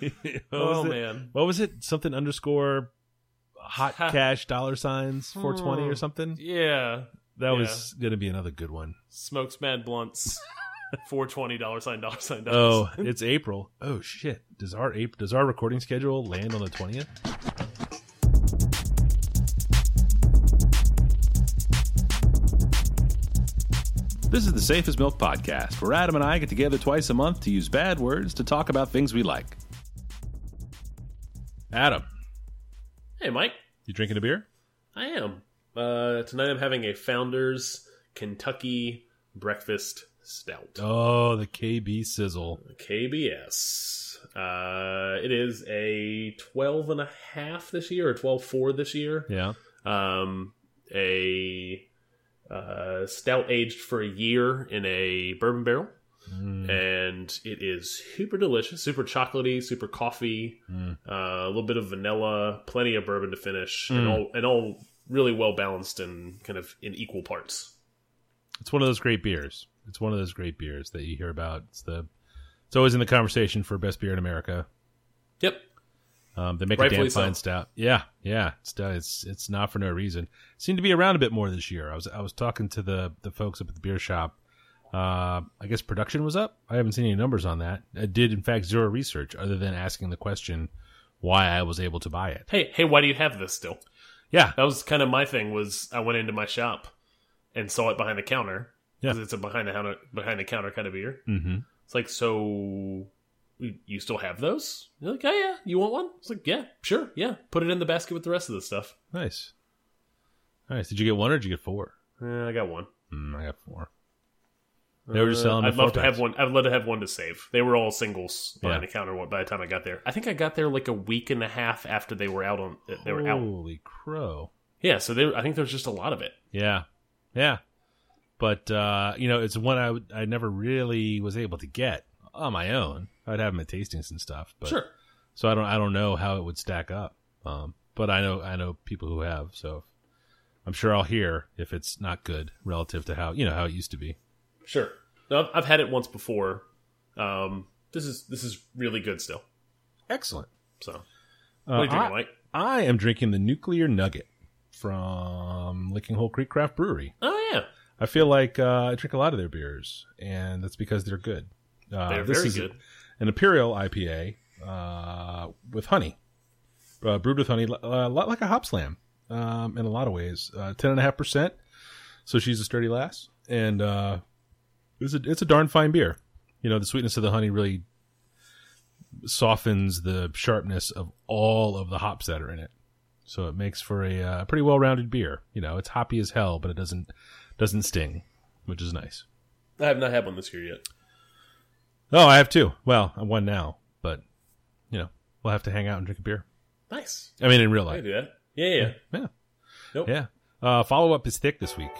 What oh it? man, What was it? Something underscore hot cash dollar signs 420 or Hmm. something? yeah. That Yeah. was going to be another good one. Smokes mad blunts. Four twenty dollar sign dollar sign Oh, it's April. Oh shit. Does our April, does our recording schedule land on the 20th? This is the Safe as Milk Podcast, where Adam and I get together twice a month to use bad words to talk about things we like. Adam, hey Mike, you drinking a beer? I am. Uh, tonight I'm having a Founders Kentucky Breakfast Stout. Oh, the KB sizzle. KBS. Uh, it is a 12 and a half this year, or 12.4 this year. Yeah. Um, a uh, stout aged for a year in a bourbon barrel. Mm. And it is super delicious, super chocolatey, super coffee, Mm. uh, a little bit of vanilla, plenty of bourbon to finish, and Mm. all and all really well balanced and kind of in equal parts. It's one of those great beers. It's one of those great beers that you hear about. It's the it's always in the conversation for best beer in America. Yep. Um, they make a damn fine so. stout. Yeah, yeah. It's it's it's not for no reason. Seemed to be around a bit more this year. I was I was talking to the the folks up at the beer shop. Uh, I guess production was up. I haven't seen any numbers on that. I did in fact zero research other than asking the question why I was able to buy it. Hey, hey, why do you have this still? Yeah, That was kind of my thing. Was I went into my shop and saw it behind the counter Yeah. it's a behind the counter behind the counter kind of beer. mm-hmm. It's like, so you still have those? You're like, oh yeah, you want one? It's like, yeah, sure, yeah. Put it in the basket with the rest of the stuff. nice, nice. Did you get one or did you get four? Eh, I got one. Mm, I got four. They were just selling Uh, I'd love to have one. I'd love to have one to save. They were all singles behind Yeah. the counter by the time I got there. I think I got there like a week and a half after they were out on. They were out. Holy crow! Yeah, so there. I think there's just a lot of it. Yeah, yeah. But uh, you know, it's one I I never really was able to get on my own. I'd have them at tastings and stuff, but Sure. so I don't I don't know how it would stack up. Um, but I know I know people who have, so I'm sure I'll hear if it's not good relative to how you know how it used to be. Sure. No, I've, I've had it once before. Um, this is this is really good still. Excellent. So, Uh, what are you drinking, I, Mike? I am drinking the Nuclear Nugget from Lickinghole Creek Craft Brewery. Oh yeah, I feel like uh, I drink a lot of their beers, and that's because they're good. Uh, they're this very is good. an imperial IPA uh, with honey, uh, brewed with honey, uh, a lot like a Hopslam um, in a lot of ways. Uh, Ten and a half percent, so she's a sturdy lass, and uh, it's a it's a darn fine beer. You know, the sweetness of the honey really softens the sharpness of all of the hops that are in it. So it makes for a uh, pretty well-rounded beer. You know, it's hoppy as hell, but it doesn't doesn't sting, which is nice. I have not had one this year yet. Oh, I have two. Well, I'm one now, but you know, we'll have to hang out and drink a beer. Nice. I mean, in real life. can do that. Yeah, yeah. yeah. Yeah. Nope. Yeah. Uh, follow up is thick this week.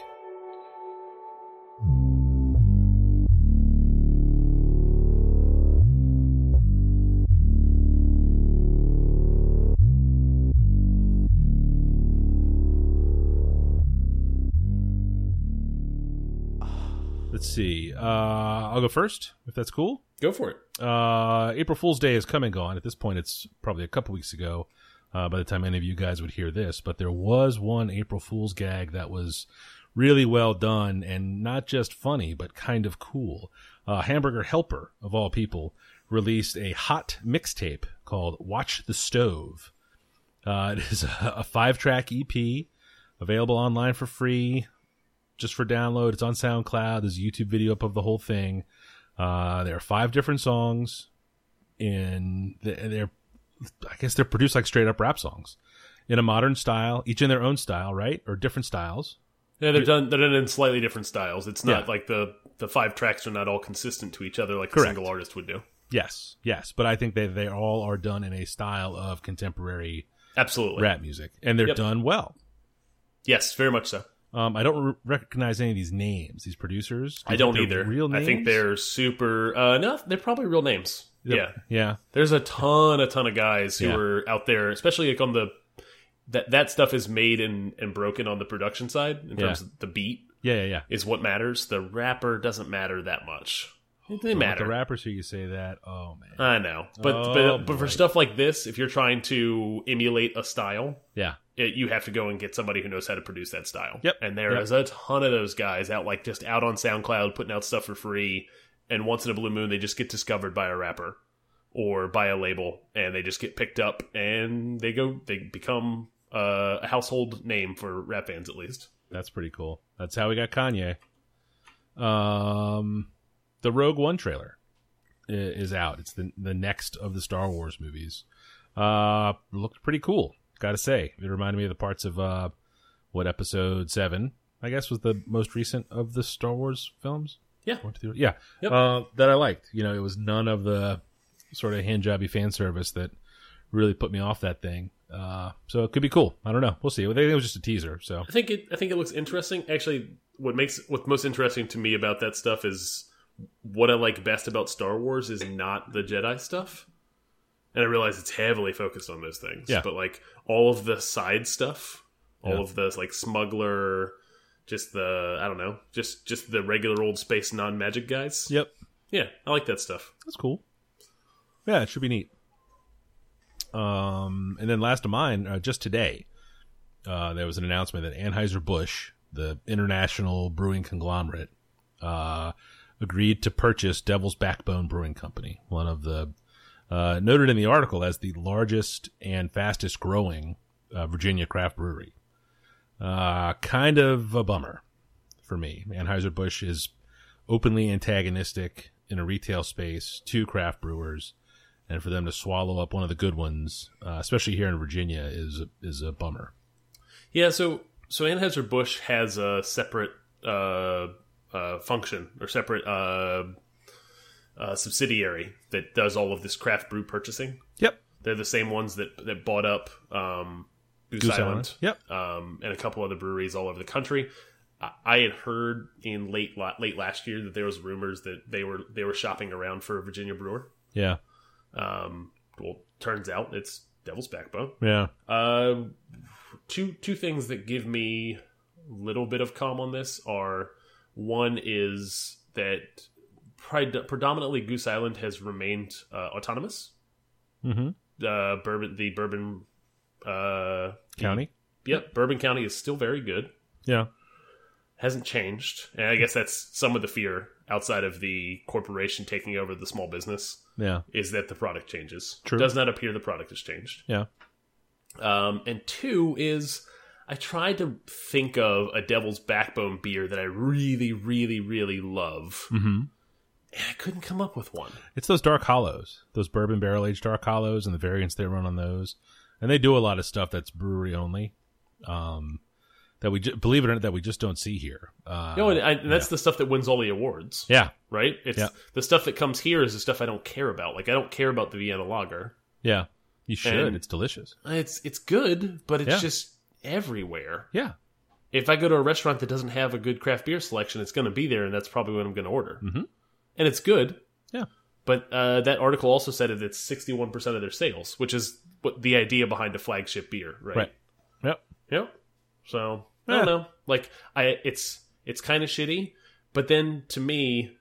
Let's see. Uh, I'll go first, if that's cool. Go for it. Uh, April Fool's Day is come and gone. At this point, it's probably a couple weeks ago. Uh, by the time any of you guys would hear this, but there was one April Fool's gag that was really well done and not just funny, but kind of cool. Uh, Hamburger Helper, of all people, released a hot mixtape called "Watch the Stove." Uh, it is a, a five-track EP available online for free, just for download. It's on SoundCloud. There's a YouTube video up of the whole thing. Uh, there are five different songs, and they're, I guess they're produced like straight up rap songs in a modern style, each in their own style, right? Or different styles. Yeah, they're done. They're done in slightly different styles. It's not Yeah. like the the five tracks are not all consistent to each other like Correct. a single artist would do. Yes, yes, but I think they they all are done in a style of contemporary Absolutely. rap music, and they're Yep. done well. Yes, very much so. Um, I don't re- recognize any of these names, these producers. Do I don't either. Real names? I think they're super. Uh, no, they're probably real names. Yep. Yeah, yeah, there's a ton, a ton of guys who Yeah. are out there, especially like on the that that stuff is made and and broken on the production side in Yeah. terms of the beat yeah, yeah, yeah. is what matters. The rapper doesn't matter that much. It didn't matter. The rappers hear you say that. Oh man. I know, but Oh, but but for stuff like this, if you're trying to emulate a style, yeah. It, you have to go and get somebody who knows how to produce that style. Yep. And there Yep. is a ton of those guys out, like just out on SoundCloud, putting out stuff for free. And once in a blue moon, they just get discovered by a rapper or by a label, and they just get picked up, and they go, they become uh, a household name for rap fans, at least. That's pretty cool. That's how we got Kanye. Um, the Rogue One trailer is out. It's the the next of the Star Wars movies. Uh, looked pretty cool. Got to say, it reminded me of the parts of uh, what Episode Seven, I guess, was the most recent of the Star Wars films. Yeah. One, two, three. yeah, Yep. uh, that I liked. You know, it was none of the sort of hand jobby fan service that really put me off that thing. Uh, so it could be cool. I don't know. We'll see. I think it was just a teaser. So I think it. I think it looks interesting. Actually, what makes what's most interesting to me about that stuff is what I like best about Star Wars is not the Jedi stuff. And I realize it's heavily focused on those things. Yeah. But like all of the side stuff, all Yeah. of the like smuggler, just the I don't know, just just the regular old space non magic guys. Yep. Yeah, I like that stuff. That's cool. Yeah, it should be neat. Um, and then last of mine, uh, just today, uh, there was an announcement that Anheuser Busch, the international brewing conglomerate, uh, agreed to purchase Devil's Backbone Brewing Company, one of the uh, noted in the article as the largest and fastest growing uh, Virginia craft brewery. Uh, kind of a bummer for me. Anheuser Busch is openly antagonistic in a retail space to craft brewers, and for them to swallow up one of the good ones, uh, especially here in Virginia, is is a bummer. Yeah, so so Anheuser Busch has a separate uh, uh, function or separate uh, uh, subsidiary that does all of this craft brew purchasing. Yep. They're the same ones that that bought up um, Goose, Goose Island, Island. Yep. um, and a couple other breweries all over the country. I- I had heard in late late last year that there was rumors that they were they were shopping around for a Virginia brewer. Yeah. Um, well, turns out it's Devil's Backbone. Yeah. Uh, two two things that give me a little bit of calm on this are one is that predominantly Goose Island has remained uh, autonomous. Mm-hmm. Uh, Bourbon, the Bourbon uh, County. Yep, Bourbon County is still very good. Yeah. Hasn't changed, and I guess that's some of the fear outside of the corporation taking over the small business Yeah. is that the product changes. True. Does not appear the product has changed. Yeah. Um, and two is I tried to think of a Devil's Backbone beer that I really, really, really love, Mm-hmm. And I couldn't come up with one. It's those dark hollows, those bourbon barrel aged dark hollows, and the variants they run on those, and they do a lot of stuff that's brewery only. Um, that we believe it or not, that we just don't see here. Uh, No, and, I, and that's the stuff that wins all the awards, yeah, right? It's Yeah. the stuff that comes here is the stuff I don't care about. Like I don't care about the Vienna Lager. yeah. You should. And- it's delicious. It's it's good, but it's Yeah. just everywhere. Yeah. If I go to a restaurant that doesn't have a good craft beer selection, it's going to be there, and that's probably what I'm going to order. Mhm. And it's good. Yeah. But uh, that article also said that it's 61% of their sales, which is what the idea behind a flagship beer, right? Right. Yep. Yep. So I don't know. Like I, it's it's kind of shitty, but then to me,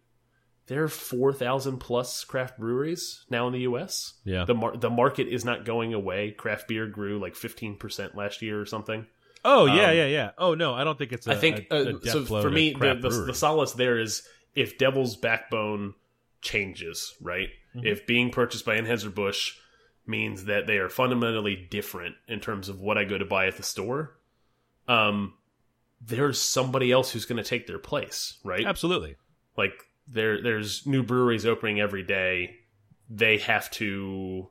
there are 4,000 plus craft breweries now in the U.S. Yeah. The mar the market is not going away. Craft beer grew like 15% last year or something. Oh yeah, Um, yeah, yeah. Oh no, I don't think it's. I I think uh, so. For me, the, the, the solace there is if Devil's Backbone changes, right? Mm-hmm. If being purchased by Anheuser Busch means that they are fundamentally different in terms of what I go to buy at the store, um, there's somebody else who's going to take their place, right? absolutely. Like there, there's new breweries opening every day. They have to.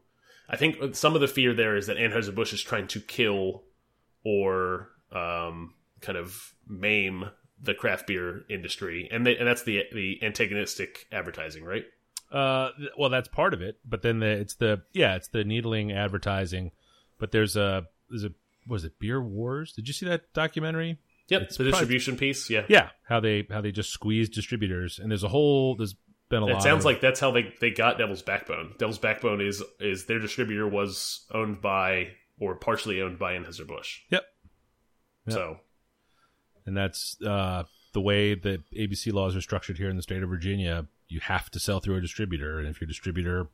I think some of the fear there is that Anheuser Busch is trying to kill or um, kind of maim the craft beer industry, and they, and that's the the antagonistic advertising, right? Uh, well, that's part of it, but then the it's the yeah, it's the needling advertising. But there's a there's a was it Beer Wars? Did you see that documentary? Yep, It's the probably- distribution piece. Yeah, Yeah, how they how they just squeeze distributors, and there's a whole there's been a lot. it sounds of, like that's how they they got Devil's Backbone. Devil's Backbone is is their distributor was owned by or partially owned by Anheuser Busch. Yep. Yep. So and that's uh, the way that ABC laws are structured here in the state of Virginia. you have to sell through a distributor, and if your distributor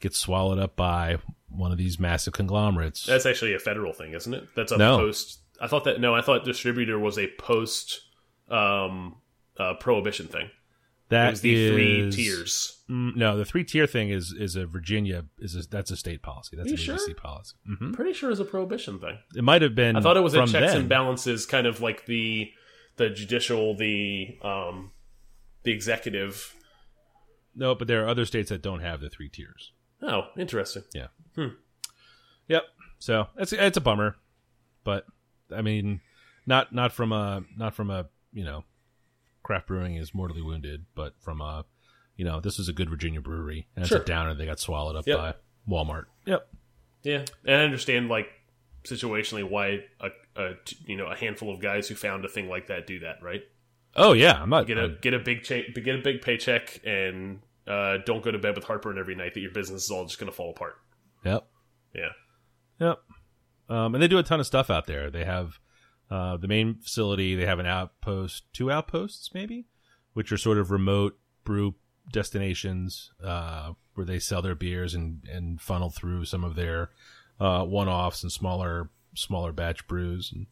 gets swallowed up by one of these massive conglomerates, That's actually a federal thing, isn't it? That's a No. post. I thought that no, I thought distributor was a post um, uh, prohibition thing. That was the three tiers. Mm, no, the three tier thing is is a Virginia is a, that's a state policy. That's an sure? agency policy. hmm Pretty sure it's a prohibition thing. It might have been. I thought it was a checks then. and balances, kind of like the the judicial, the um, the executive. No, but there are other states that don't have the three tiers. Oh, interesting. Yeah. Hmm. Yep. So it's it's a bummer, but I mean, not not from a not from a you know, craft brewing is mortally wounded, but from a you know, this is a good Virginia brewery, and it's a downer. They got swallowed up Yep. by Walmart. Yep. Yeah, and I understand like situationally why a, you know a handful of guys who found a thing like that do that, right? Oh yeah, I'm not. Get a get a big cha- get a big paycheck and uh, don't go to bed with heartburn every night that your business is all just going to fall apart. yep. Yeah, Yep. Um, and they do a ton of stuff out there. They have uh, the main facility. They have an outpost, two outposts maybe, which are sort of remote brew destinations uh, where they sell their beers and and funnel through some of their uh, one-offs and smaller smaller batch brews. And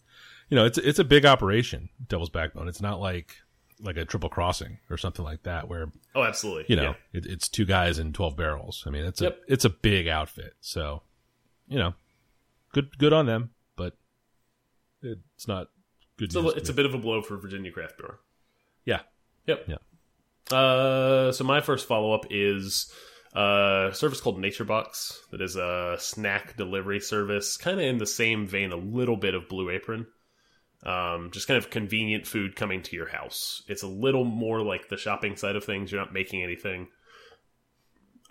you know, it's it's a big operation. Devil's Backbone. It's not like like a triple crossing or something like that where oh, absolutely. you know Yeah. it, it's two guys and 12 barrels i mean it's Yep. a it's a big outfit so you know good good on them it's not good it's a, it's a bit of a blow for Virginia craft brewer. yeah Yep. Yeah. Uh, so my first follow up is uh, a service called NatureBox that is a snack delivery service, kind of in the same vein, a little bit of Blue Apron. Um, just kind of convenient food coming to your house. It's a little more like the shopping side of things. You're not making anything.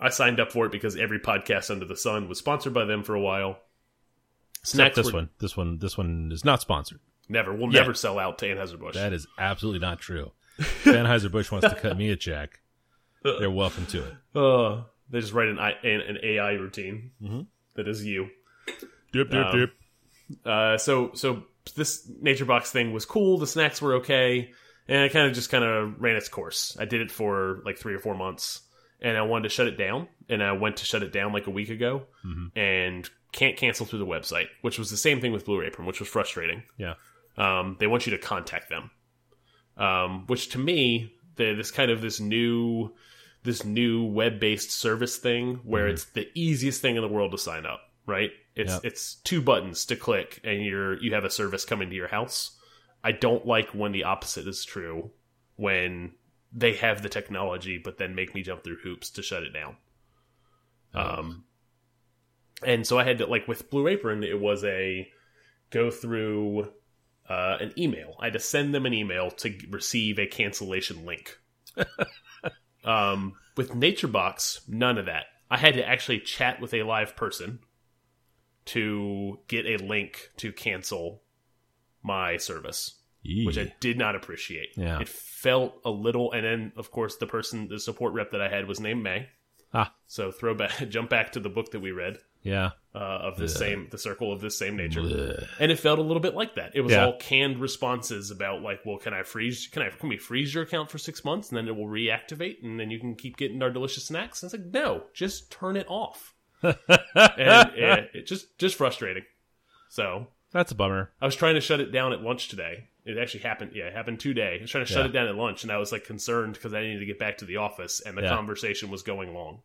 I signed up for it because every podcast under the sun was sponsored by them for a while. Except this one this one this one is not sponsored never We'll Yeah. never sell out to Anheuser-Busch. that is absolutely not true Anheuser-Busch wants to cut me a check they're welcome to it Uh, they just write an, I, an, an AI routine Mhm. that is you. dip, dip, Um, dip. Uh, so so this NatureBox thing was cool. The snacks were okay, and it kind of just kind of ran its course. I did it for like three or four months, and I wanted to shut it down. And I went to shut it down like a week ago, Mhm. and can't cancel through the website, which was the same thing with Blue Apron, which was frustrating. yeah Um, they want you to contact them, um, which to me, the, this kind of this new this new web based service thing where Mhm. it's the easiest thing in the world to sign up. Right? It's Yep. it's two buttons to click, and you're you have a service coming to your house. I don't like when the opposite is true, when they have the technology, but then make me jump through hoops to shut it down. Um, and so I had to like with Blue Apron, it was a go through uh, an email. I had to send them an email to receive a cancellation link. um, with NatureBox, none of that. I had to actually chat with a live person to get a link to cancel my service, which I did not appreciate. Yeah. It felt a little, and then of course the person, the support rep that I had was named May. ah So throw back, jump back to the book that we read yeah uh, of the same, the circle of this same nature, Bleh. and it felt a little bit like that. It was Yeah. all canned responses about like, well, can I freeze? Can I? Can we freeze your account for six months and then it will reactivate and then you can keep getting our delicious snacks? And it's like, no, just turn it off. and it just just frustrating. So that's a bummer I was trying to shut it down at lunch today. It actually happened. Yeah, it happened today. I was trying to shut Yeah. it down at lunch, and I was like concerned because I needed to get back to the office, and the Yeah. conversation was going long.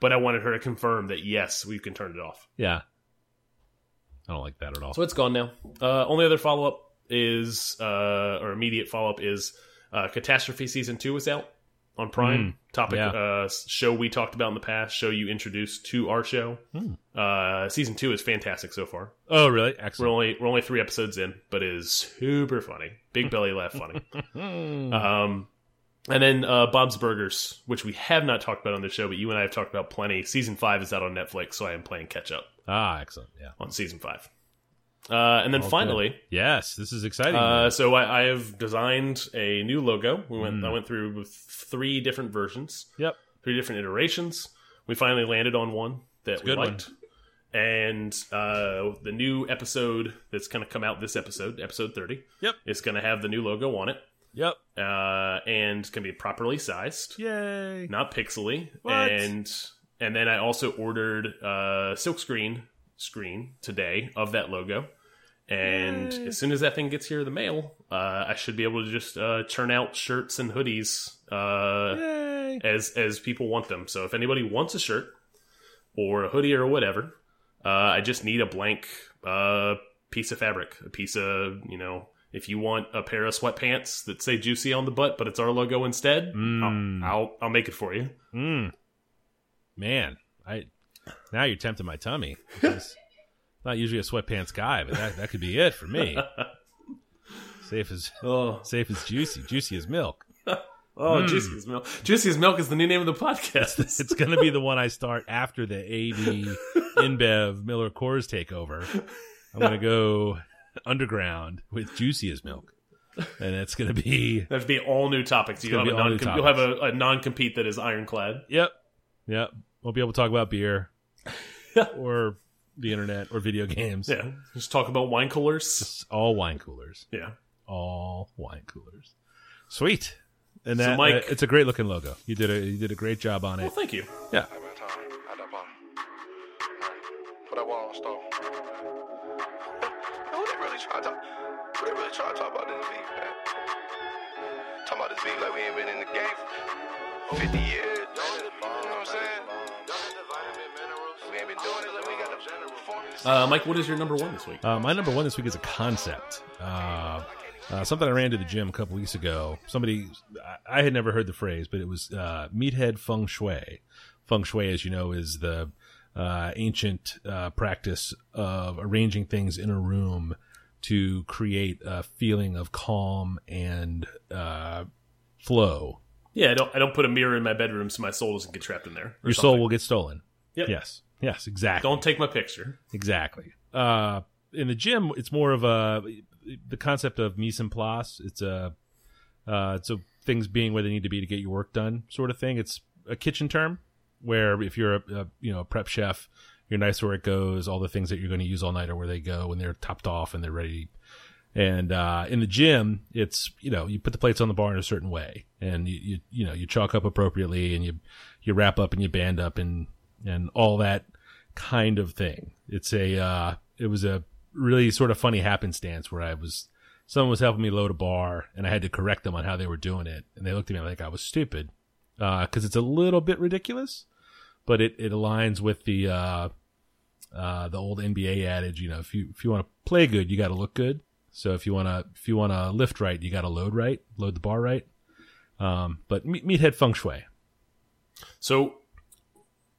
But I wanted her to confirm that yes, we can turn it off. yeah i don't like that at all So it's gone now. Uh, only other follow up is, uh, or immediate follow up is, uh, Catastrophe season two is out on Prime. Mm, Topic yeah. uh, show we talked about in the past. Show you introduced to our show. Hmm. Uh, season two is fantastic so far. oh really Excellent. We're only we're only three episodes in, but it is super funny. Big belly laugh funny. Hmm. Um, and then uh, Bob's Burgers, which we have not talked about on the show, but you and I have talked about plenty. Season five is out on Netflix, so I am playing catch up ah excellent yeah on season five. Uh, and then All finally, yes this is exciting uh, so I, I have designed a new logo. We went Mm. I went through three different versions, yep three different iterations. We finally landed on one that a we good one. liked. And uh, the new episode that's going to come out this episode, episode 30, Yep. is going to have the new logo on it. Yep. uh, and can be properly sized, Yay. not pixely. What? And and then I also ordered uh, silkscreen screen today of that logo. And Yay. as soon as that thing gets here in the mail, uh, I should be able to just uh, churn out shirts and hoodies uh, as as people want them. So if anybody wants a shirt or a hoodie or whatever, uh, I just need a blank uh, piece of fabric, a piece of you know. If you want a pair of sweatpants that say "juicy" on the butt, but it's our logo instead, Mm. I'll, I'll I'll make it for you. Mm. Man, I now you're tempting my tummy. Not usually a sweatpants guy, but that, that could be it for me. safe as Oh, safe as juicy, juicy as milk. oh, hmm. juicy as milk. Juicy as milk is the new name of the podcast. It's going to be the one I start after the AB InBev Miller Coors takeover. I'm going to go underground with juicy as milk, and it's going to be That'd be all new topics. You'll have, a non you'll have a, a non compete that is ironclad. yep, yep. We'll be able to talk about beer or the internet or video games. Yeah, just talk about wine coolers. It's all wine coolers. Yeah, all wine coolers. Sweet. And So, that Mike- uh, it's a great looking logo. You did a you did a great job on well, it. thank you. Yeah. Hey, man, time. At that bar. Put that wall on stove. Who they really trying to talk? Who they really trying to talk about this beef, man? Talking about this beef like we ain't been in the game for 50 years. You know what I'm saying? Uh, Mike, what is your number one this week? Uh, my number one this week is a concept. Uh, uh, something I ran to the gym a couple weeks ago. Somebody I, I had never heard the phrase, but it was uh, meathead feng shui. Feng shui, as you know, is the uh, ancient uh, practice of arranging things in a room to create a feeling of calm and uh, flow yeah, I don't I don't put a mirror in my bedroom so my soul doesn't get trapped in there. or your soul will get stolen. Yep. Yes. Yes, exactly. Don't take my picture. Exactly. Uh, in the gym, it's more of a the concept of mise en place. It's a uh, so things being where they need to be to get your work done, sort of thing. It's a kitchen term where if you're a, a you know a prep chef, you're nice where it goes. All the things that you're going to use all night are where they go when they're topped off and they're ready. And uh, in the gym, it's you know you put the plates on the bar in a certain way, and you you, you know you chalk up appropriately, and you you wrap up and you band up and and all that kind of thing. It's a uh, it was a really sort of funny happenstance where I was someone was helping me load a bar, and I had to correct them on how they were doing it, and they looked at me like I was stupid because it's a little bit ridiculous, but it it aligns with the uh, uh, the old NBA adage. You know, if you if you want to play good, you got to look good. So if you want to if you want to lift right, you got to load right, load the bar right. Um, but meat, meathead feng shui. So,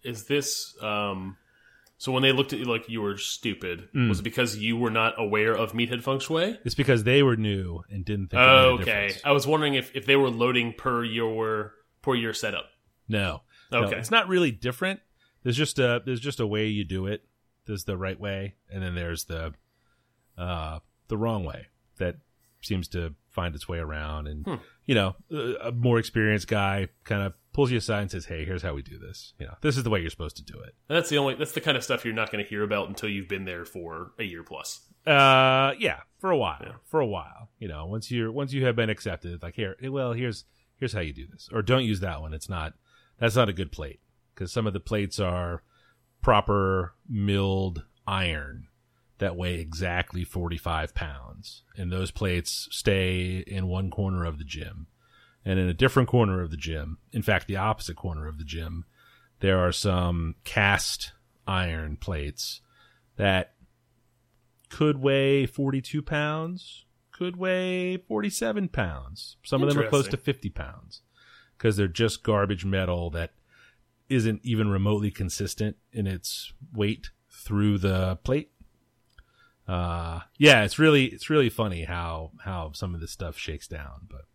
is this um? So when they looked at you like you were stupid, Mm. was it because you were not aware of meathead feng shui? It's because they were new and didn't think. Oh, okay. I was wondering if, if they were loading per your per your setup. No. No, Okay. it's not really different. There's just a there's just a way you do it. There's the right way, and then there's the uh the wrong way that seems to find its way around. And Hmm. you know, a more experienced guy kind of pulls you aside and says, "Hey, here's how we do this. You know, this is the way you're supposed to do it." That's the only. That's the kind of stuff you're not going to hear about until you've been there for a year plus. Uh, yeah, for a while, Yeah. for a while. You know, once you're once you have been accepted, like here, well, here's here's how you do this, or don't use that one. It's not that's not a good plate because some of the plates are proper milled iron that weigh exactly 45 pounds, and those plates stay in one corner of the gym, and in a different corner of the gym, in fact, the opposite corner of the gym, there are some cast iron plates that could weigh 42 pounds, could weigh 47 pounds. Some of them are close to 50 pounds because they're just garbage metal that isn't even remotely consistent in its weight through the plate. Uh, yeah, it's really it's really funny how how some of this stuff shakes down, but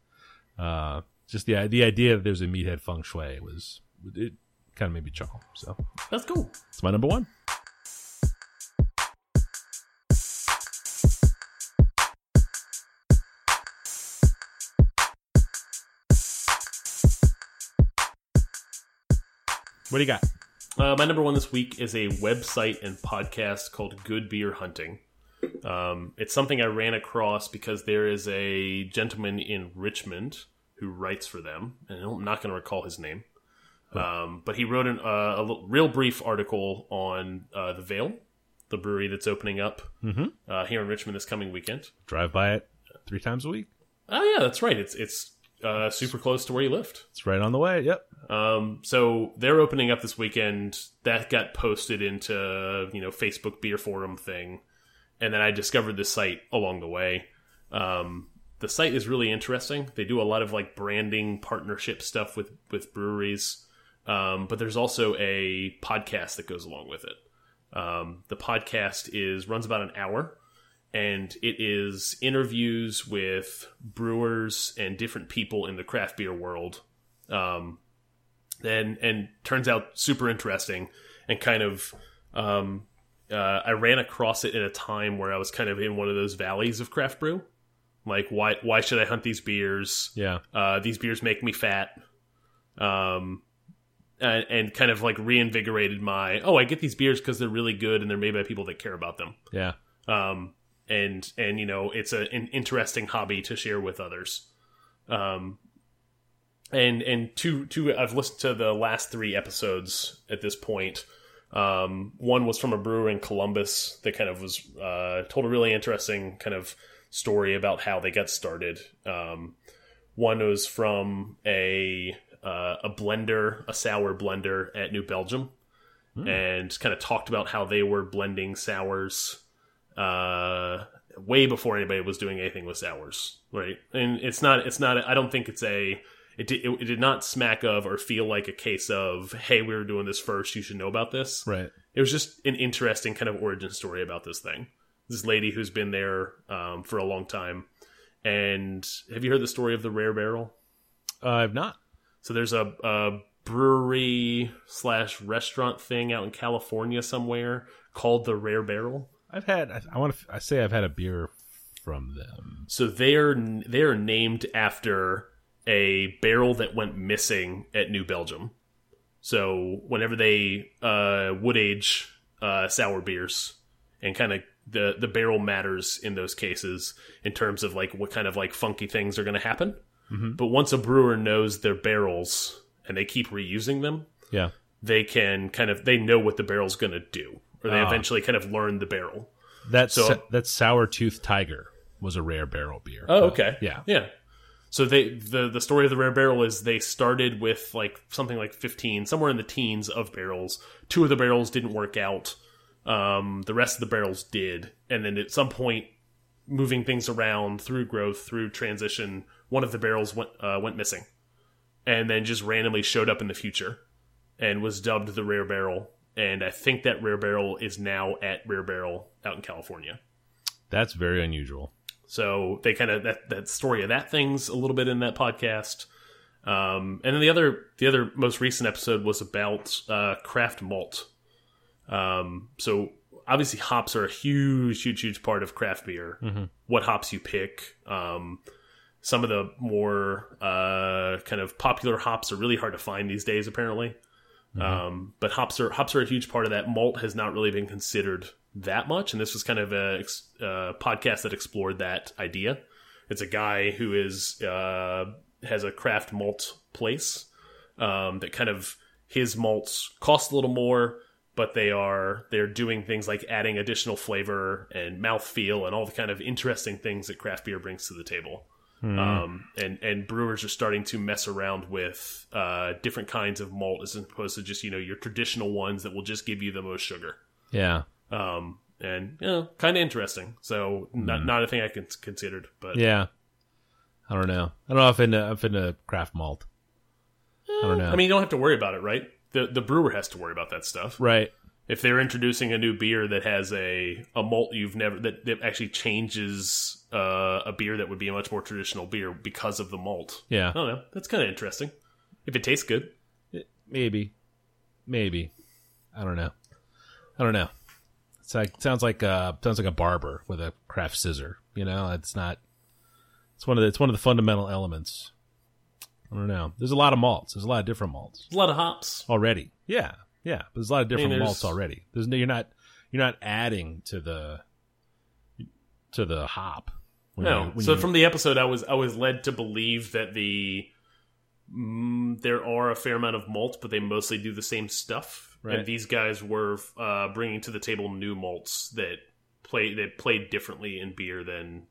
uh, just the the idea that there's a meathead feng shui was it kind of made me chuckle. So That's cool. it's my number one. What do you got? Uh, my number one this week is a website and podcast called Good Beer Hunting. Um, it's something I ran across because there is a gentleman in Richmond who writes for them, and I'm not going to recall his name. Um, but he wrote an, uh, a real brief article on uh, the Veil, the brewery that's opening up uh, here in Richmond this coming weekend. Drive by it three times a week. Oh yeah, that's right. It's it's uh, super close to where you lived. It's right on the way. Yep. Um, so they're opening up this weekend. That got posted into you know Facebook beer forum thing, and then I discovered this site along the way. Um, the site is really interesting. They do a lot of like branding partnership stuff with with breweries, um, but there's also a podcast that goes along with it. Um, the podcast is runs about an hour, and it is interviews with brewers and different people in the craft beer world. Um, and and turns out super interesting and kind of um, uh, I ran across it in a time where I was kind of in one of those valleys of craft brew. Like why why should I hunt these beers? Yeah. Uh, these beers make me fat. Um, and, and kind of like reinvigorated my oh I get these beers because they're really good and they're made by people that care about them. Yeah. Um, and and you know it's a, an interesting hobby to share with others. Um, and and two two I've listened to the last three episodes at this point. Um, one was from a brewer in Columbus that kind of was uh, told a really interesting kind of story about how they got started. Um, one was from a uh, a blender, a sour blender at New Belgium, and kind of talked about how they were blending sours uh, way before anybody was doing anything with sours, right? And it's not, it's not. I don't think it's a. It did, it, it did not smack of or feel like a case of, hey, we were doing this first. You should know about this. Right. It was just an interesting kind of origin story about this thing. This lady who's been there um, for a long time. And have you heard the story of the Rare Barrel? Uh, I've not. So there's a, a brewery slash restaurant thing out in California somewhere called the Rare Barrel. I've had. I, I want to. I say I've had a beer from them. So they're they're named after a barrel that went missing at New Belgium. So whenever they uh, wood age uh, sour beers, and kind of the the barrel matters in those cases in terms of like what kind of like funky things are going to happen. But once a brewer knows their barrels and they keep reusing them, Yeah. they can kind of they know what the barrel's going to do, or they Ah. eventually kind of learn the barrel. That so, that sour tooth tiger was a rare barrel beer. Oh, okay. Yeah. Yeah. So they the the story of the rare barrel is they started with like something like 15, somewhere in the teens of barrels. Two of the barrels didn't work out. Um, the rest of the barrels did, and then at some point, moving things around through growth, through transition, one of the barrels went uh, went missing, and then just randomly showed up in the future, and was dubbed the rare barrel. And I think that rare barrel is now at Rare Barrel out in California. That's very unusual. So they kind of that that story of that thing's a little bit in that podcast. Um, and then the other the other most recent episode was about uh, craft malt. Um, so obviously hops are a huge, huge, huge part of craft beer. What hops you pick. Um, some of the more uh, kind of popular hops are really hard to find these days, apparently. Um, but hops are hops are a huge part of that. Malt has not really been considered that much, and this was kind of a uh, podcast that explored that idea. It's a guy who is uh, has a craft malt place um, that kind of his malts cost a little more, but they are they're doing things like adding additional flavor and mouthfeel and all the kind of interesting things that craft beer brings to the table. Um, and and brewers are starting to mess around with uh, different kinds of malt as opposed to just you know your traditional ones that will just give you the most sugar. Yeah. Um, and you know, kind of interesting. So not not a thing I con- considered, but Yeah. I don't know. I don't know if into if into craft malt. I don't know. I mean, you don't have to worry about it, right? The the brewer has to worry about that stuff. right. If they're introducing a new beer that has a a malt you've never that, that actually changes uh, a beer that would be a much more traditional beer because of the malt. Yeah. I don't know. That's kind of interesting. If it tastes good, Maybe. Maybe. I don't know. I don't know. It's like sounds like uh sounds like a barber with a craft scissor. You know, it's not. It's one of the, it's one of the fundamental elements. I don't know. There's a lot of malts. There's a lot of different malts there's a lot of hops. already. Yeah, yeah. There's a lot of different there's- malts already. There's no, you're not you're not adding to the to the hop. No. you- so you- from the episode, I was I was led to believe that the mm, there are a fair amount of malt, but they mostly do the same stuff. Right. And these guys were uh, bringing to the table new malts that play that played differently in beer than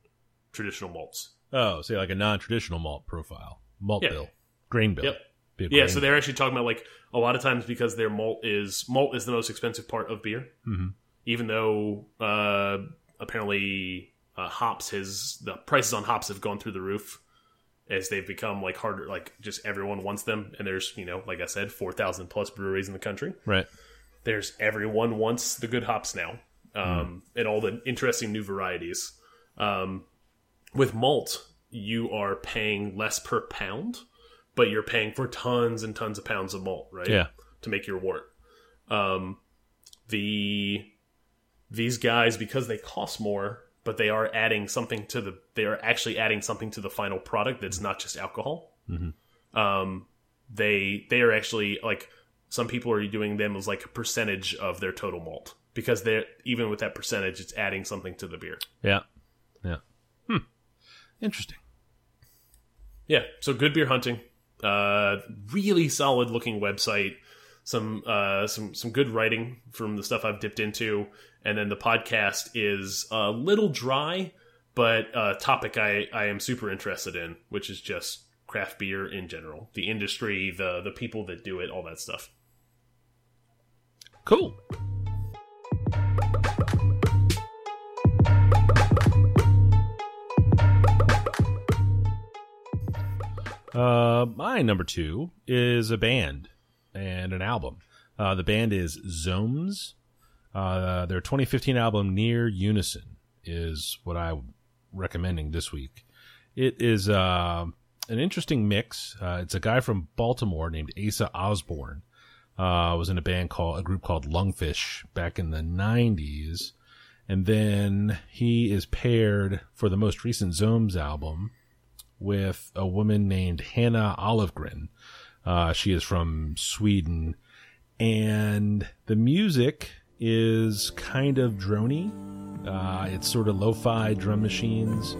traditional malts. oh, say like a non-traditional malt profile, malt Yeah. bill, grain bill. Yep. Yeah, grain so they're actually talking about like a lot of times because their malt is malt is the most expensive part of beer. Mhm. Even though uh, apparently uh, hops has the prices on hops have gone through the roof as they've become like harder. Like just everyone wants them, and there's you know like I said, four thousand plus breweries in the country. right. There's everyone wants the good hops now, um, and all the interesting new varieties. Um, with malt, you are paying less per pound, but you're paying for tons and tons of pounds of malt, right? Yeah. To make your wort. Um, the these guys because they cost more, but they are adding something to the. They are actually adding something to the final product that's not just alcohol. Um, they they are actually like some people are doing them as like a percentage of their total malt because they're even with that percentage, it's adding something to the beer. Yeah. Yeah. Hmm. Interesting. Yeah, so good beer hunting. Uh, really solid looking website. Some uh, some some good writing from the stuff I've dipped into, and then the podcast is a little dry, but a topic I I am super interested in, which is just craft beer in general, the industry, the the people that do it, all that stuff. Cool. Uh, my number two is a band and an album. Uh, the band is Zomes. Uh, their 2015 album Near Unison is what I'm recommending this week. It is uh, an interesting mix. Uh, it's a guy from Baltimore named Asa Osborne uh, was in a band called a group called Lungfish back in the 90s. And then he is paired for the most recent Zomes album with a woman named Hanna Olivegren. Uh, she is from Sweden. And the music is kind of drony. Uh, it's sort of lo fi drum machines.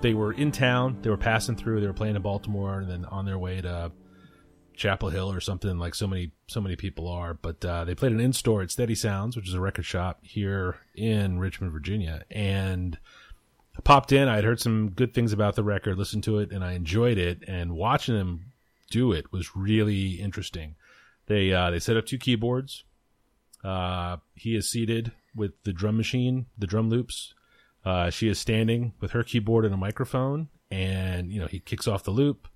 They were in town. They were passing through. They were playing in Baltimore, and then on their way to Chapel Hill or something like so many so many people are. But uh, they played an in store at Steady Sounds, which is a record shop here in Richmond, Virginia, and I popped in. I had heard some good things about the record, listened to it, and I enjoyed it. And watching them do it was really interesting. They uh, they set up two keyboards. Uh, he is seated with the drum machine, the drum loops. Uh, she is standing with her keyboard and a microphone, and you know he kicks off the loop.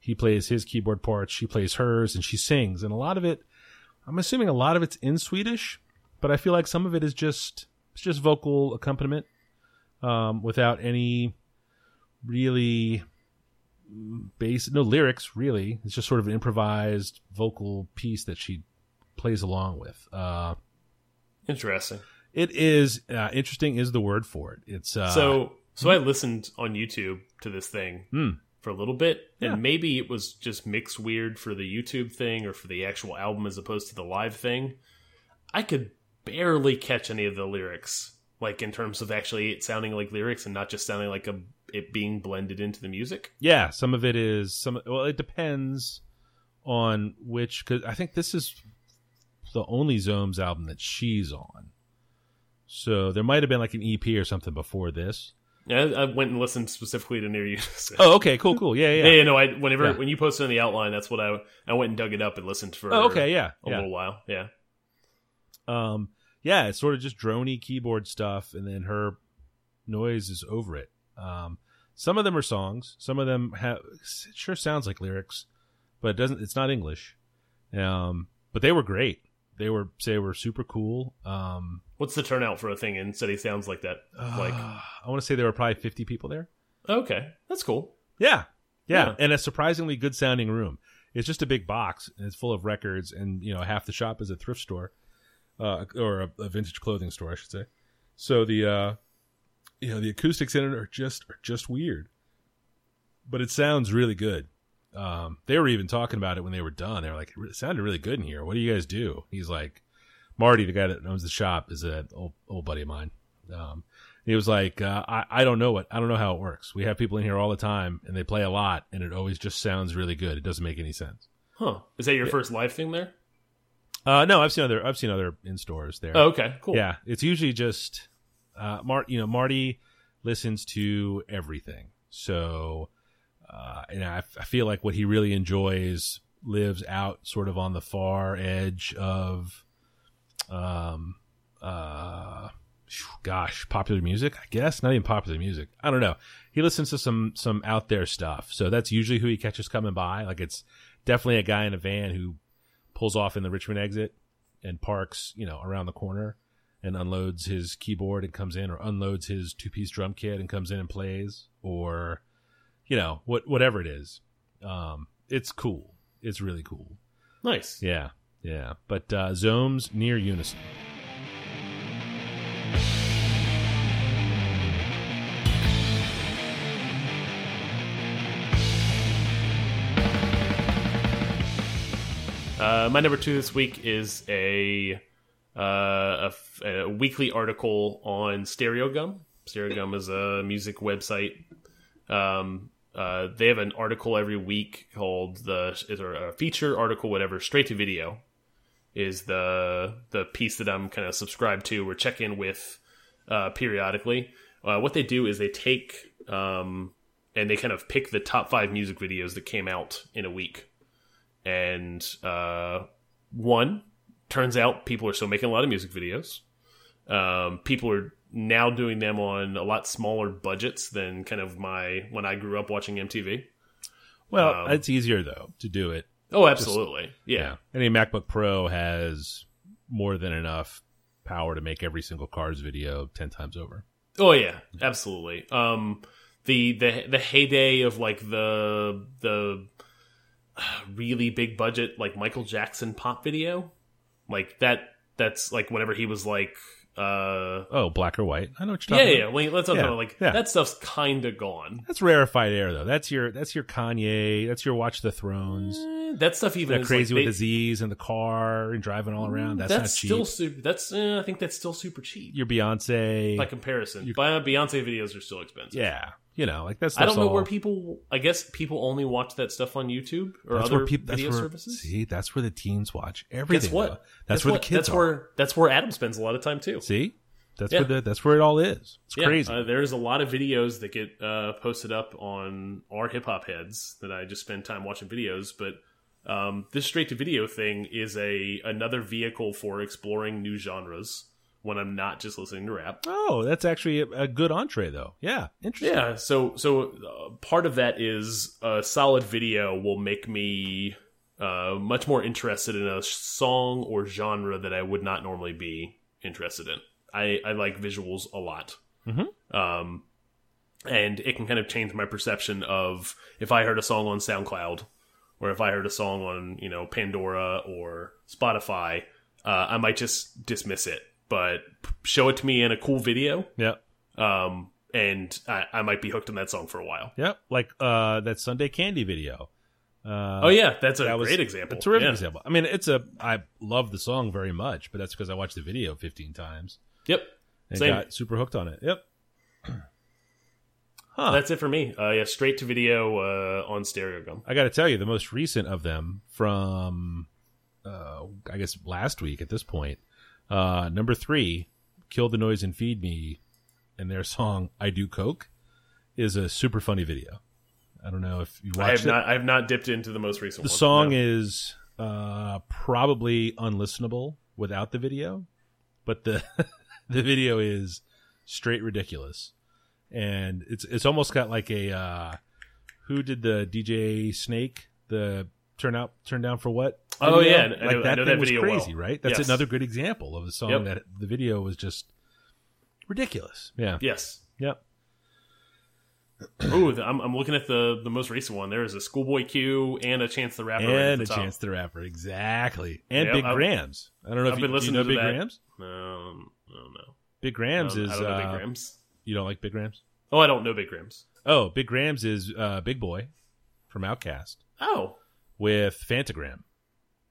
He plays his keyboard parts, she plays hers, and she sings. And a lot of it, I'm assuming a lot of it's in Swedish, but I feel like some of it is just it's just vocal accompaniment um, without any really bass, no lyrics really. It's just sort of an improvised vocal piece that she plays along with. Uh, Interesting. It is uh, interesting is the word for it. It's uh, so so I listened on YouTube to this thing Hmm. for a little bit, Yeah. and maybe it was just mixed weird for the YouTube thing or for the actual album as opposed to the live thing. I could barely catch any of the lyrics, like in terms of actually it sounding like lyrics and not just sounding like a it being blended into the music. yeah, some of it is some. Well, it depends on which because I think this is the only Zomes album that she's on. So there might have been like an EP or something before this. Yeah, I went and listened specifically to Near You. Oh, okay, cool, cool, yeah, yeah. yeah, yeah, no. I whenever Yeah. when you posted on the outline, that's what I I went and dug it up and listened for. Oh, okay, yeah, a yeah. little while. Yeah, Um, yeah, it's sort of just drony keyboard stuff, and then her noise is over it. Um, some of them are songs. Some of them have it sure sounds like lyrics, but it doesn't. It's not English. Um, but they were great. They were say were super cool. Um, What's the turnout for a thing in Steady Sounds like that? Like, I want to say there were probably 50 people there. okay, that's cool. Yeah. yeah. Yeah. And a surprisingly good sounding room. It's just a big box and it's full of records and you know half the shop is a thrift store. Uh, or a, a vintage clothing store, I should say. So the uh you know, the acoustics in it are just are just weird. But it sounds really good. Um they were even talking about it when they were done. They were like it sounded really good in here. What do you guys do? He's like Marty, the guy that owns the shop, is an old old buddy of mine. Um he was like, uh, I, I don't know what, I don't know how it works. We have people in here all the time and they play a lot and it always just sounds really good. It doesn't make any sense. Huh? Is that your first live thing there? Uh, no, I've seen other, I've seen other in stores there. Oh, okay, cool. Yeah. It's usually just, uh, Mart, you know, Marty listens to everything. So, uh, and I, I feel like what he really enjoys lives out sort of on the far edge of, um, uh, gosh, popular music, I guess. Not even popular music. I don't know. He listens to some some out there stuff. So that's usually who he catches coming by. Like it's definitely a guy in a van who pulls off in the Richmond exit and parks, you know, around the corner and unloads his keyboard and comes in or unloads his two piece drum kit and comes in and plays or you know, what whatever it is. Um it's cool. It's really cool. Nice. Yeah. Yeah. But uh Zomes near Unison. Uh, my number two this week is a, uh, a, f- a weekly article on Stereogum. Stereo Gum is a music website. Um, uh, they have an article every week called the is there a feature article, whatever, straight to video is the the piece that I'm kind of subscribed to or check in with uh, periodically. Uh, what they do is they take um, and they kind of pick the top five music videos that came out in a week and uh, one turns out people are still making a lot of music videos. Um, people are now doing them on a lot smaller budgets than kind of my when I grew up watching MTV. Well, Um, it's easier though to do it. Oh, absolutely, yeah. Any MacBook Pro has more than enough power to make every single Cars video 10 times over. Oh yeah, absolutely. Um, the the the heyday of like the the really big budget like Michael Jackson pop video, like that. That's like whenever he was like uh Oh, black or white. I know what you're talking yeah. about. Well, let's talk Yeah, about like yeah. that stuff's kind of gone. That's rarefied air though. That's your that's your Kanye, that's your Watch the Thrones. Eh, That stuff even that crazy like, with they- the Z's in the car and driving all around. That's, that's not cheap. still super. That's eh, I think that's still super cheap your Beyonce. by comparison. But Beyonce videos are still expensive. yeah. You know, like that's I don't know where people. I guess people only watch that stuff on YouTube or that's other where people that's video where, services. See, that's where the teens watch everything. Guess what? though. That's, where what, the kids That's are. where that's where Adam spends a lot of time too. See? That's Yeah. where the that's where it all is. It's Yeah, crazy. Uh, there's a lot of videos that get uh, posted up on our hip hop heads that I just spend time watching videos. But um, this straight to video thing is a another vehicle for exploring new genres when I'm not just listening to rap. oh, that's actually a, a good entree though. Yeah. Interesting. Yeah, so so uh, part of that is a solid video will make me uh, much more interested in a song or genre that I would not normally be interested in. I, I like visuals a lot. Mhm. Um, and it can kind of change my perception of if I heard a song on SoundCloud or if I heard a song on, you know, Pandora or Spotify, uh, I might just dismiss it. But show it to me in a cool video, Yep. um, and I, I might be hooked on that song for a while. Yep. Like uh that Sunday Candy video. Uh Oh yeah, that's a that great example. A terrific Yeah. example. I mean, it's a I love the song very much, but that's because I watched the video 15 times Yep, and Same. got super hooked on it. Yep. Huh. that's it for me. Uh, yeah, straight to video uh, on Stereogum. I got to tell you, the most recent of them from, uh, I guess last week at this point, uh, number three, "Kill the Noise and Feed Me," and their song "I Do Coke" is a super funny video. I don't know if you I watched have it. not. I have not dipped into the most recent. the one. song No. is uh, probably unlistenable without the video, but the the video is straight ridiculous, and it's it's almost got like a uh, who did the DJ Snake the turn out turn down for what? Oh, video? yeah, like know- that thing that was crazy, well. right? That's Yes. another good example of a song Yep. that the video was just ridiculous. Yeah. Yes. Yep. Ooh, I'm, I'm looking at the the most recent one. There is a Schoolboy Q and a Chance the Rapper. right And the a chance the rapper, exactly. And Yep, Big I've- Grams. I don't know if I've you, been do you listening know to Big that. Grams. Um, I don't know. Big Grams don't- is I don't know Big uh, Grams. you don't like Big Grams? Oh, I don't know Big Grams. Oh, Big Grams is uh, Big Boi from OutKast Oh, with Phantogram.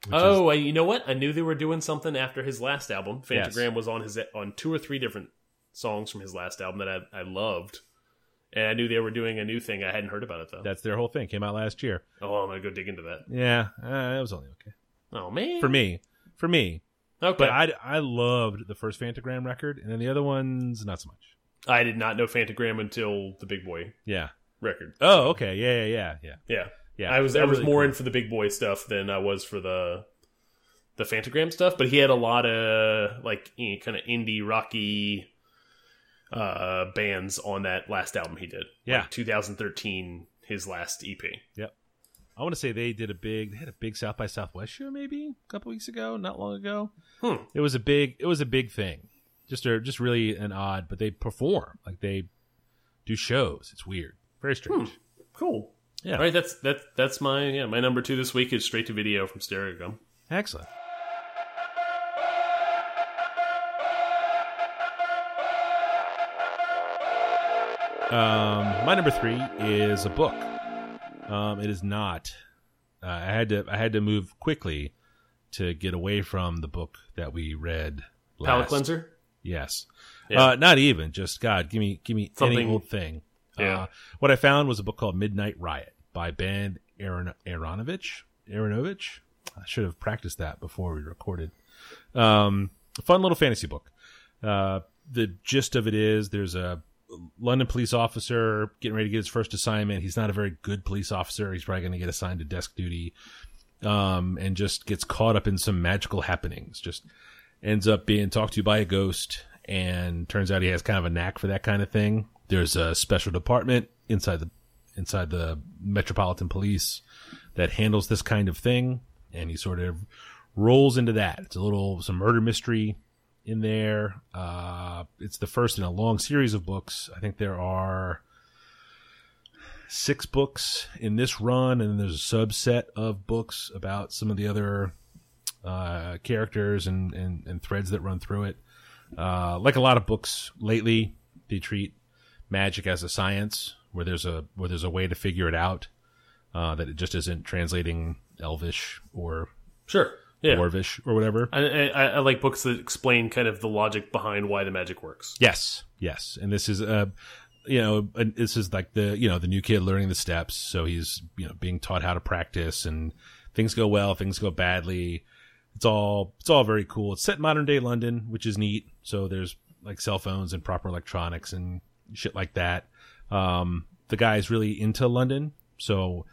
which is- oh, you know what? I knew they were doing something after his last album. Yes. Phantogram was on his on two or three different songs from his last album that I, I loved, and I knew they were doing a new thing. I hadn't heard about it though. that's their whole thing. Came out last year. oh, I'm gonna go dig into that. Yeah, uh, it was only okay Oh man, for me. For me, Okay, but I I loved the first Phantogram record, and then the other ones not so much. I did not know Phantogram until the Big Boi Yeah. record. Oh, okay. Yeah, yeah, yeah, yeah. Yeah, Yeah. I was I was really more cool. in for the Big Boi stuff than I was for the the Phantogram stuff. But he had a lot of like kind of indie rocky uh bands on that last album he did. Yeah. Like 2013, his last EP. EP. I want to say they did a big. They had a big South by Southwest show maybe a couple weeks ago, not long ago. Hmm. It was a big. It was a big thing. Just a just really an odd, but they perform like they do shows. It's weird, very strange. Cool. Yeah. All right, that's that's that's my yeah my number two this week is straight to video from Stereogum. Excellent. Um, my number three is a book. Um, it is not. Uh, I had to. I had to move quickly to get away from the book that we read. Last. Palette cleanser. Yes. Yeah. Uh, not even. Just God, give me, give me any old thing. Yeah. Uh, what I found was a book called Midnight Riot by Ben Aaron Aaronovitch. Aaronovitch. I should have practiced that before we recorded. Um, fun little fantasy book. Uh, the gist of it is there's a London police officer getting ready to get his first assignment. He's not a very good police officer. He's probably going to get assigned to desk duty, um, and just gets caught up in some magical happenings. Just ends up being talked to by a ghost, and turns out he has kind of a knack for that kind of thing. There's a special department inside the inside the Metropolitan Police that handles this kind of thing, and he sort of rolls into that. It's a little some murder mystery in there. Uh, it's the first in a long series of books. I think there are six books in this run, and there's a subset of books about some of the other uh, characters and, and, and threads that run through it. Uh, like a lot of books lately, they treat magic as a science where there's a where there's a way to figure it out. Uh, that it just isn't translating Elvish or Sure. Yeah. Dwarvish or whatever. I, I, I like books that explain kind of the logic behind why the magic works. Yes, yes, and this is uh, you know, this is like the you know the new kid learning the steps, so he's you know being taught how to practice, and things go well, things go badly. It's all it's all very cool. It's set in modern day London, which is neat. So there's like cell phones and proper electronics and shit like that. Um, the guy is really into London, so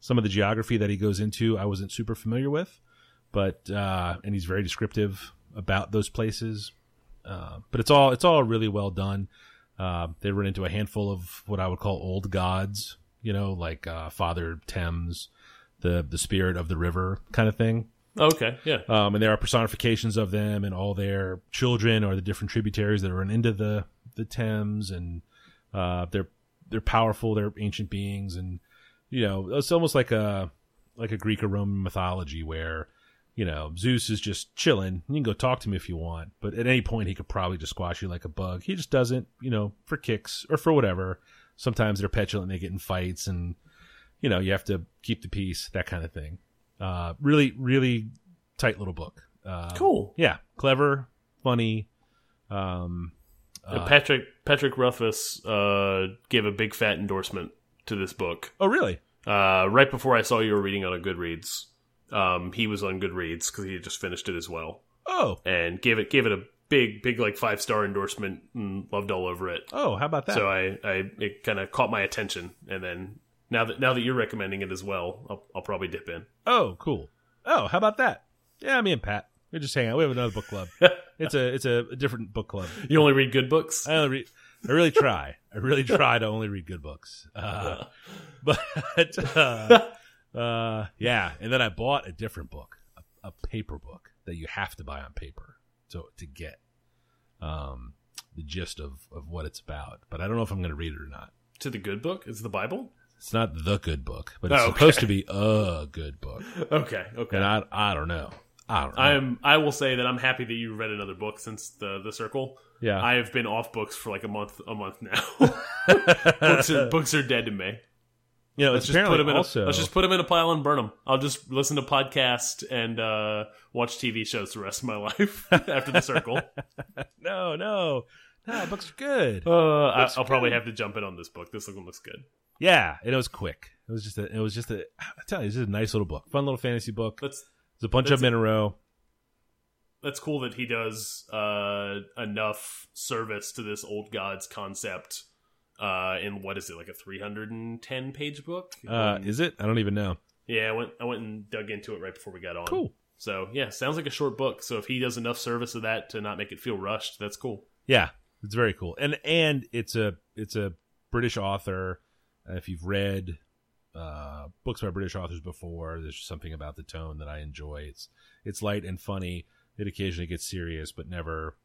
some of the geography that he goes into, I wasn't super familiar with, but uh, and he's very descriptive about those places. Uh, but it's all it's all really well done. Uh, they run into a handful of what I would call old gods, you know, like uh, Father Thames, the the spirit of the river kind of thing. Okay. Yeah. Um, and there are personifications of them and all their children or the different tributaries that run into the the Thames, and uh, they're they're powerful. They're ancient beings, and you know it's almost like a like a Greek or Roman mythology where you know Zeus is just chilling. You can go talk to him if you want, but at any point he could probably just squash you like a bug. He just doesn't, you know, for kicks or for whatever. Sometimes they're petulant, they get in fights, and you know you have to keep the peace, that kind of thing. Uh, really, really tight little book. Uh, Cool. Yeah, clever, funny. Um, Uh, Patrick Patrick Rothfuss uh, gave a big fat endorsement to this book oh, really? uh, right before I saw you were reading on a Goodreads. Um, he was on Goodreads because he had just finished it as well, Oh, and gave it gave it a big big like five star endorsement and loved all over it. oh, how about that? So I, I it kind of caught my attention, and then now that now that you're recommending it as well, I'll, I'll probably dip in. oh, cool. Oh, how about that? Yeah, me and Pat, we just hang out. We have another book club. it's a it's a, different book club. You only read good books. I only read. I really try. I really try to only read good books. Uh, but uh, Uh, yeah, and then I bought a different book, a, a paper book that you have to buy on paper to to get um the gist of of what it's about. But I don't know if I'm going to read it or not. To the good book is the Bible. It's not the good book, but it's Oh, supposed to be a good book. Okay, okay. And I I don't know. I don't know. I'm. I will say that I'm happy that you read another book since the the circle. yeah. I have been off books for like a month. A month now. books, are, books are dead to me. you know, Let's just put them in. also A, let's just put them in a pile and burn them. I'll just listen to podcasts and uh, watch TV shows the rest of my life after the circle. no, no, no. Books are good. Uh, I, I'll probably have to jump in on this book. This one looks good. Yeah, and it was quick. It was just a. It was just a. I tell you, this is a nice little book, fun little fantasy book. That's There's a bunch of that's- them in a row. that's cool that he does uh, enough service to this old gods concept. Uh, in what is it like a 310 page book? Uh, is it? I don't even know. yeah, I went I went and dug into it right before we got on. Cool. So yeah, sounds like a short book. So if he does enough service of that to not make it feel rushed, that's cool. Yeah, it's very cool, and and it's a it's a British author. Uh, if you've read uh, books by British authors before, there's something about the tone that I enjoy. It's it's light and funny. It occasionally gets serious, but never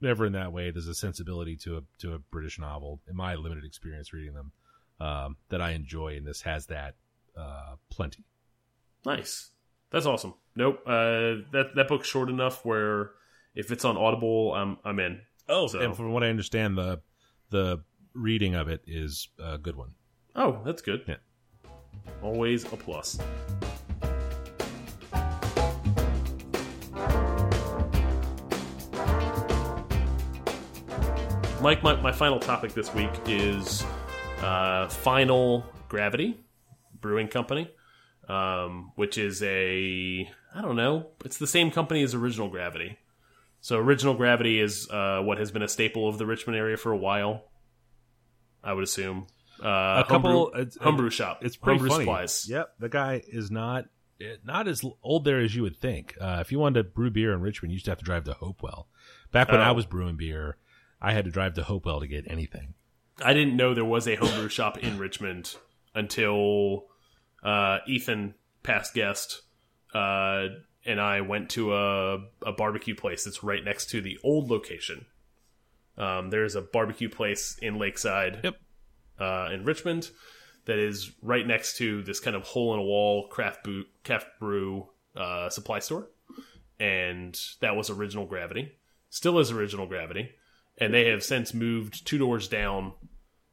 never in that way. There's a sensibility to a to a British novel, in my limited experience reading them, um, that I enjoy, and this has that uh, plenty. Nice. That's awesome. Nope. Uh, that that book's short enough where if it's on Audible, I'm I'm in. Oh, So- and from what I understand, the the reading of it is a good one. Oh, that's good. Yeah. Always a plus. Mike, my, my final topic this week is uh, Final Gravity Brewing Company, um, which is a, I don't know, it's the same company as Original Gravity. So, Original Gravity is uh, what has been a staple of the Richmond area for a while, I would assume. Uh, A couple- homebrew, it's- homebrew shop. It's pretty homebrew funny. supplies. Yep, the guy is not not as old there as you would think. Uh, if you wanted to brew beer in Richmond, you used to have to drive to Hopewell. Back when Oh. I was brewing beer, I had to drive to Hopewell to get anything. I didn't know there was a homebrew shop in Richmond until uh, Ethan, past guest, uh, and I went to a, a barbecue place that's right next to the old location. Um, there's a barbecue place in Lakeside, Yep. Uh, in Richmond, that is right next to this kind of hole in a wall craft brew, craft brew uh, supply store, and that was Original Gravity, still is Original Gravity, and they have since moved two doors down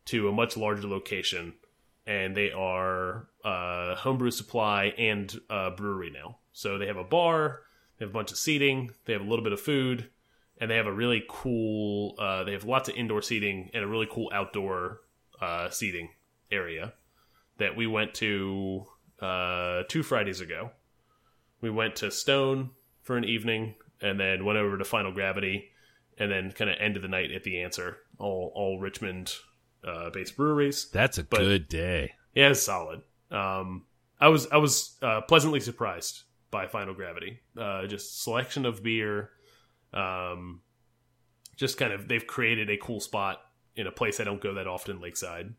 to a much larger location, and they are uh, homebrew supply and uh, brewery now. So they have a bar, they have a bunch of seating, they have a little bit of food, and they have a really cool. Uh, they have lots of indoor seating and a really cool outdoor uh, seating area that we went to uh, two Fridays ago. We went to Stone for an evening, and then went over to Final Gravity, and then kind of ended the night at the Answer. All all Richmond uh, based breweries. That's a But- good day. Yeah, it's solid. Um, I was I was uh, pleasantly surprised by Final Gravity. Uh, just selection of beer. Um, just kind of they've created a cool spot in a place I don't go that often, Lakeside.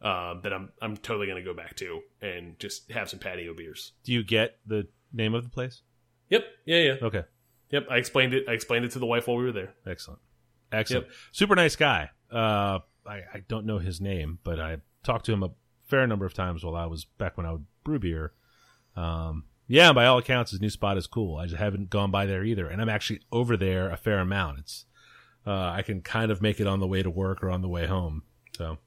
Um, that I'm I'm totally gonna go back to and just have some patio beers. Do you get the name of the place? Yep. Yeah. Yeah. Okay, Yep. I explained it. I explained it to the wife while we were there. excellent, excellent. Super nice guy. Uh, I, I don't know his name, but I talked to him a fair number of times while I was back when I would brew beer. Um, yeah, by all accounts, his new spot is cool. I just haven't gone by there either, and I'm actually over there a fair amount. It's uh, I can kind of make it on the way to work or on the way home. So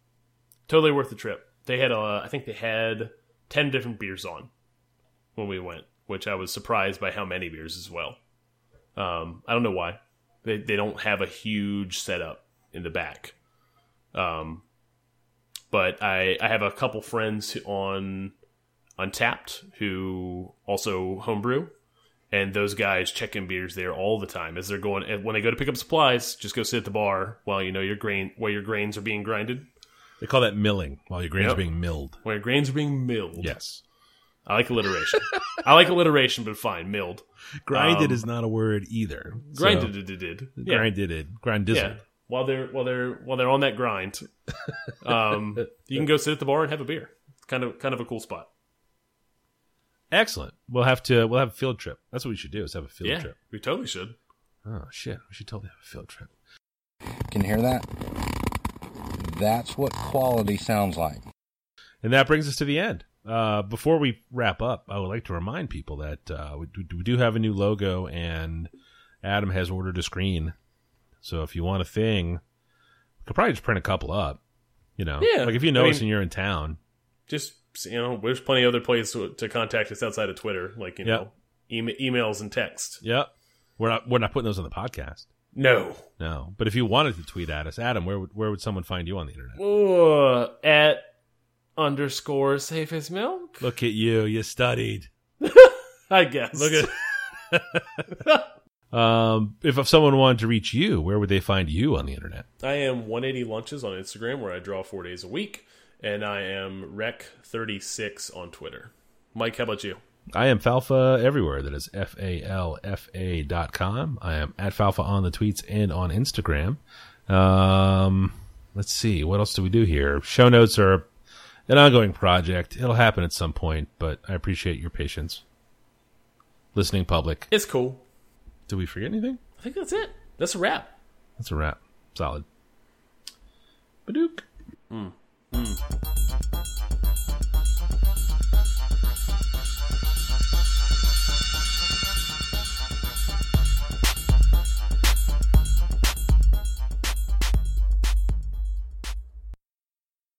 Totally worth the trip. They had uh, I think they had ten different beers on when we went, which I was surprised by how many beers as well. Um, I don't know why they they don't have a huge setup in the back. Um, but I I have a couple friends on Untappd who also homebrew, and those guys checking beers there all the time as they're going. When they go to pick up supplies, just go sit at the bar while you know your grain while your grains are being grinded. they call that milling while your grain's Yep. being milled. while your grains are being milled. Yes, I like alliteration. I like alliteration, but fine, milled. grinded Um, is not a word either. So- Grinded did did did. Yeah. grinded it, grindizzled. Yeah. While they're while they're while they're on that grind, um, you can go sit at the bar and have a beer. Kind of kind of a cool spot. Excellent. We'll have to. We'll have a field trip. That's what we should do. Is have a field yeah, trip. we totally should. Oh shit! We should totally have a field trip. Can you hear that? That's what quality sounds like. And that brings us to the end. Uh, before we wrap up, I would like to remind people that uh, we, do, we do have a new logo, and Adam has ordered a screen. So if you want a thing, we could probably just print a couple up. You know, Yeah, like if you I notice mean- and you're in town, Just you know, there's plenty of other places to, to contact us outside of Twitter, like you Yeah. know, ema emails and text. Yep. We're not we're not putting those on the podcast. No, No. But if you wanted to tweet at us, Adam, where would where would someone find you on the internet? Ooh, at underscore safe as milk. Look at you, you studied. I guess. Look at Um if, if someone wanted to reach you, where would they find you on the internet? I am 180 lunches on Instagram, where I draw four days a week, and I am rec36 on Twitter. Mike, how about you? I am Falfa everywhere. That is F A L F A dot com. I am at Falfa on the tweets and on Instagram. Um, let's see. What else do we do here? Show notes are an ongoing project. It'll happen at some point, but I appreciate your patience. Listening public. It's cool. Did we forget anything? I think that's it. That's a wrap. That's a wrap. Solid. Hum.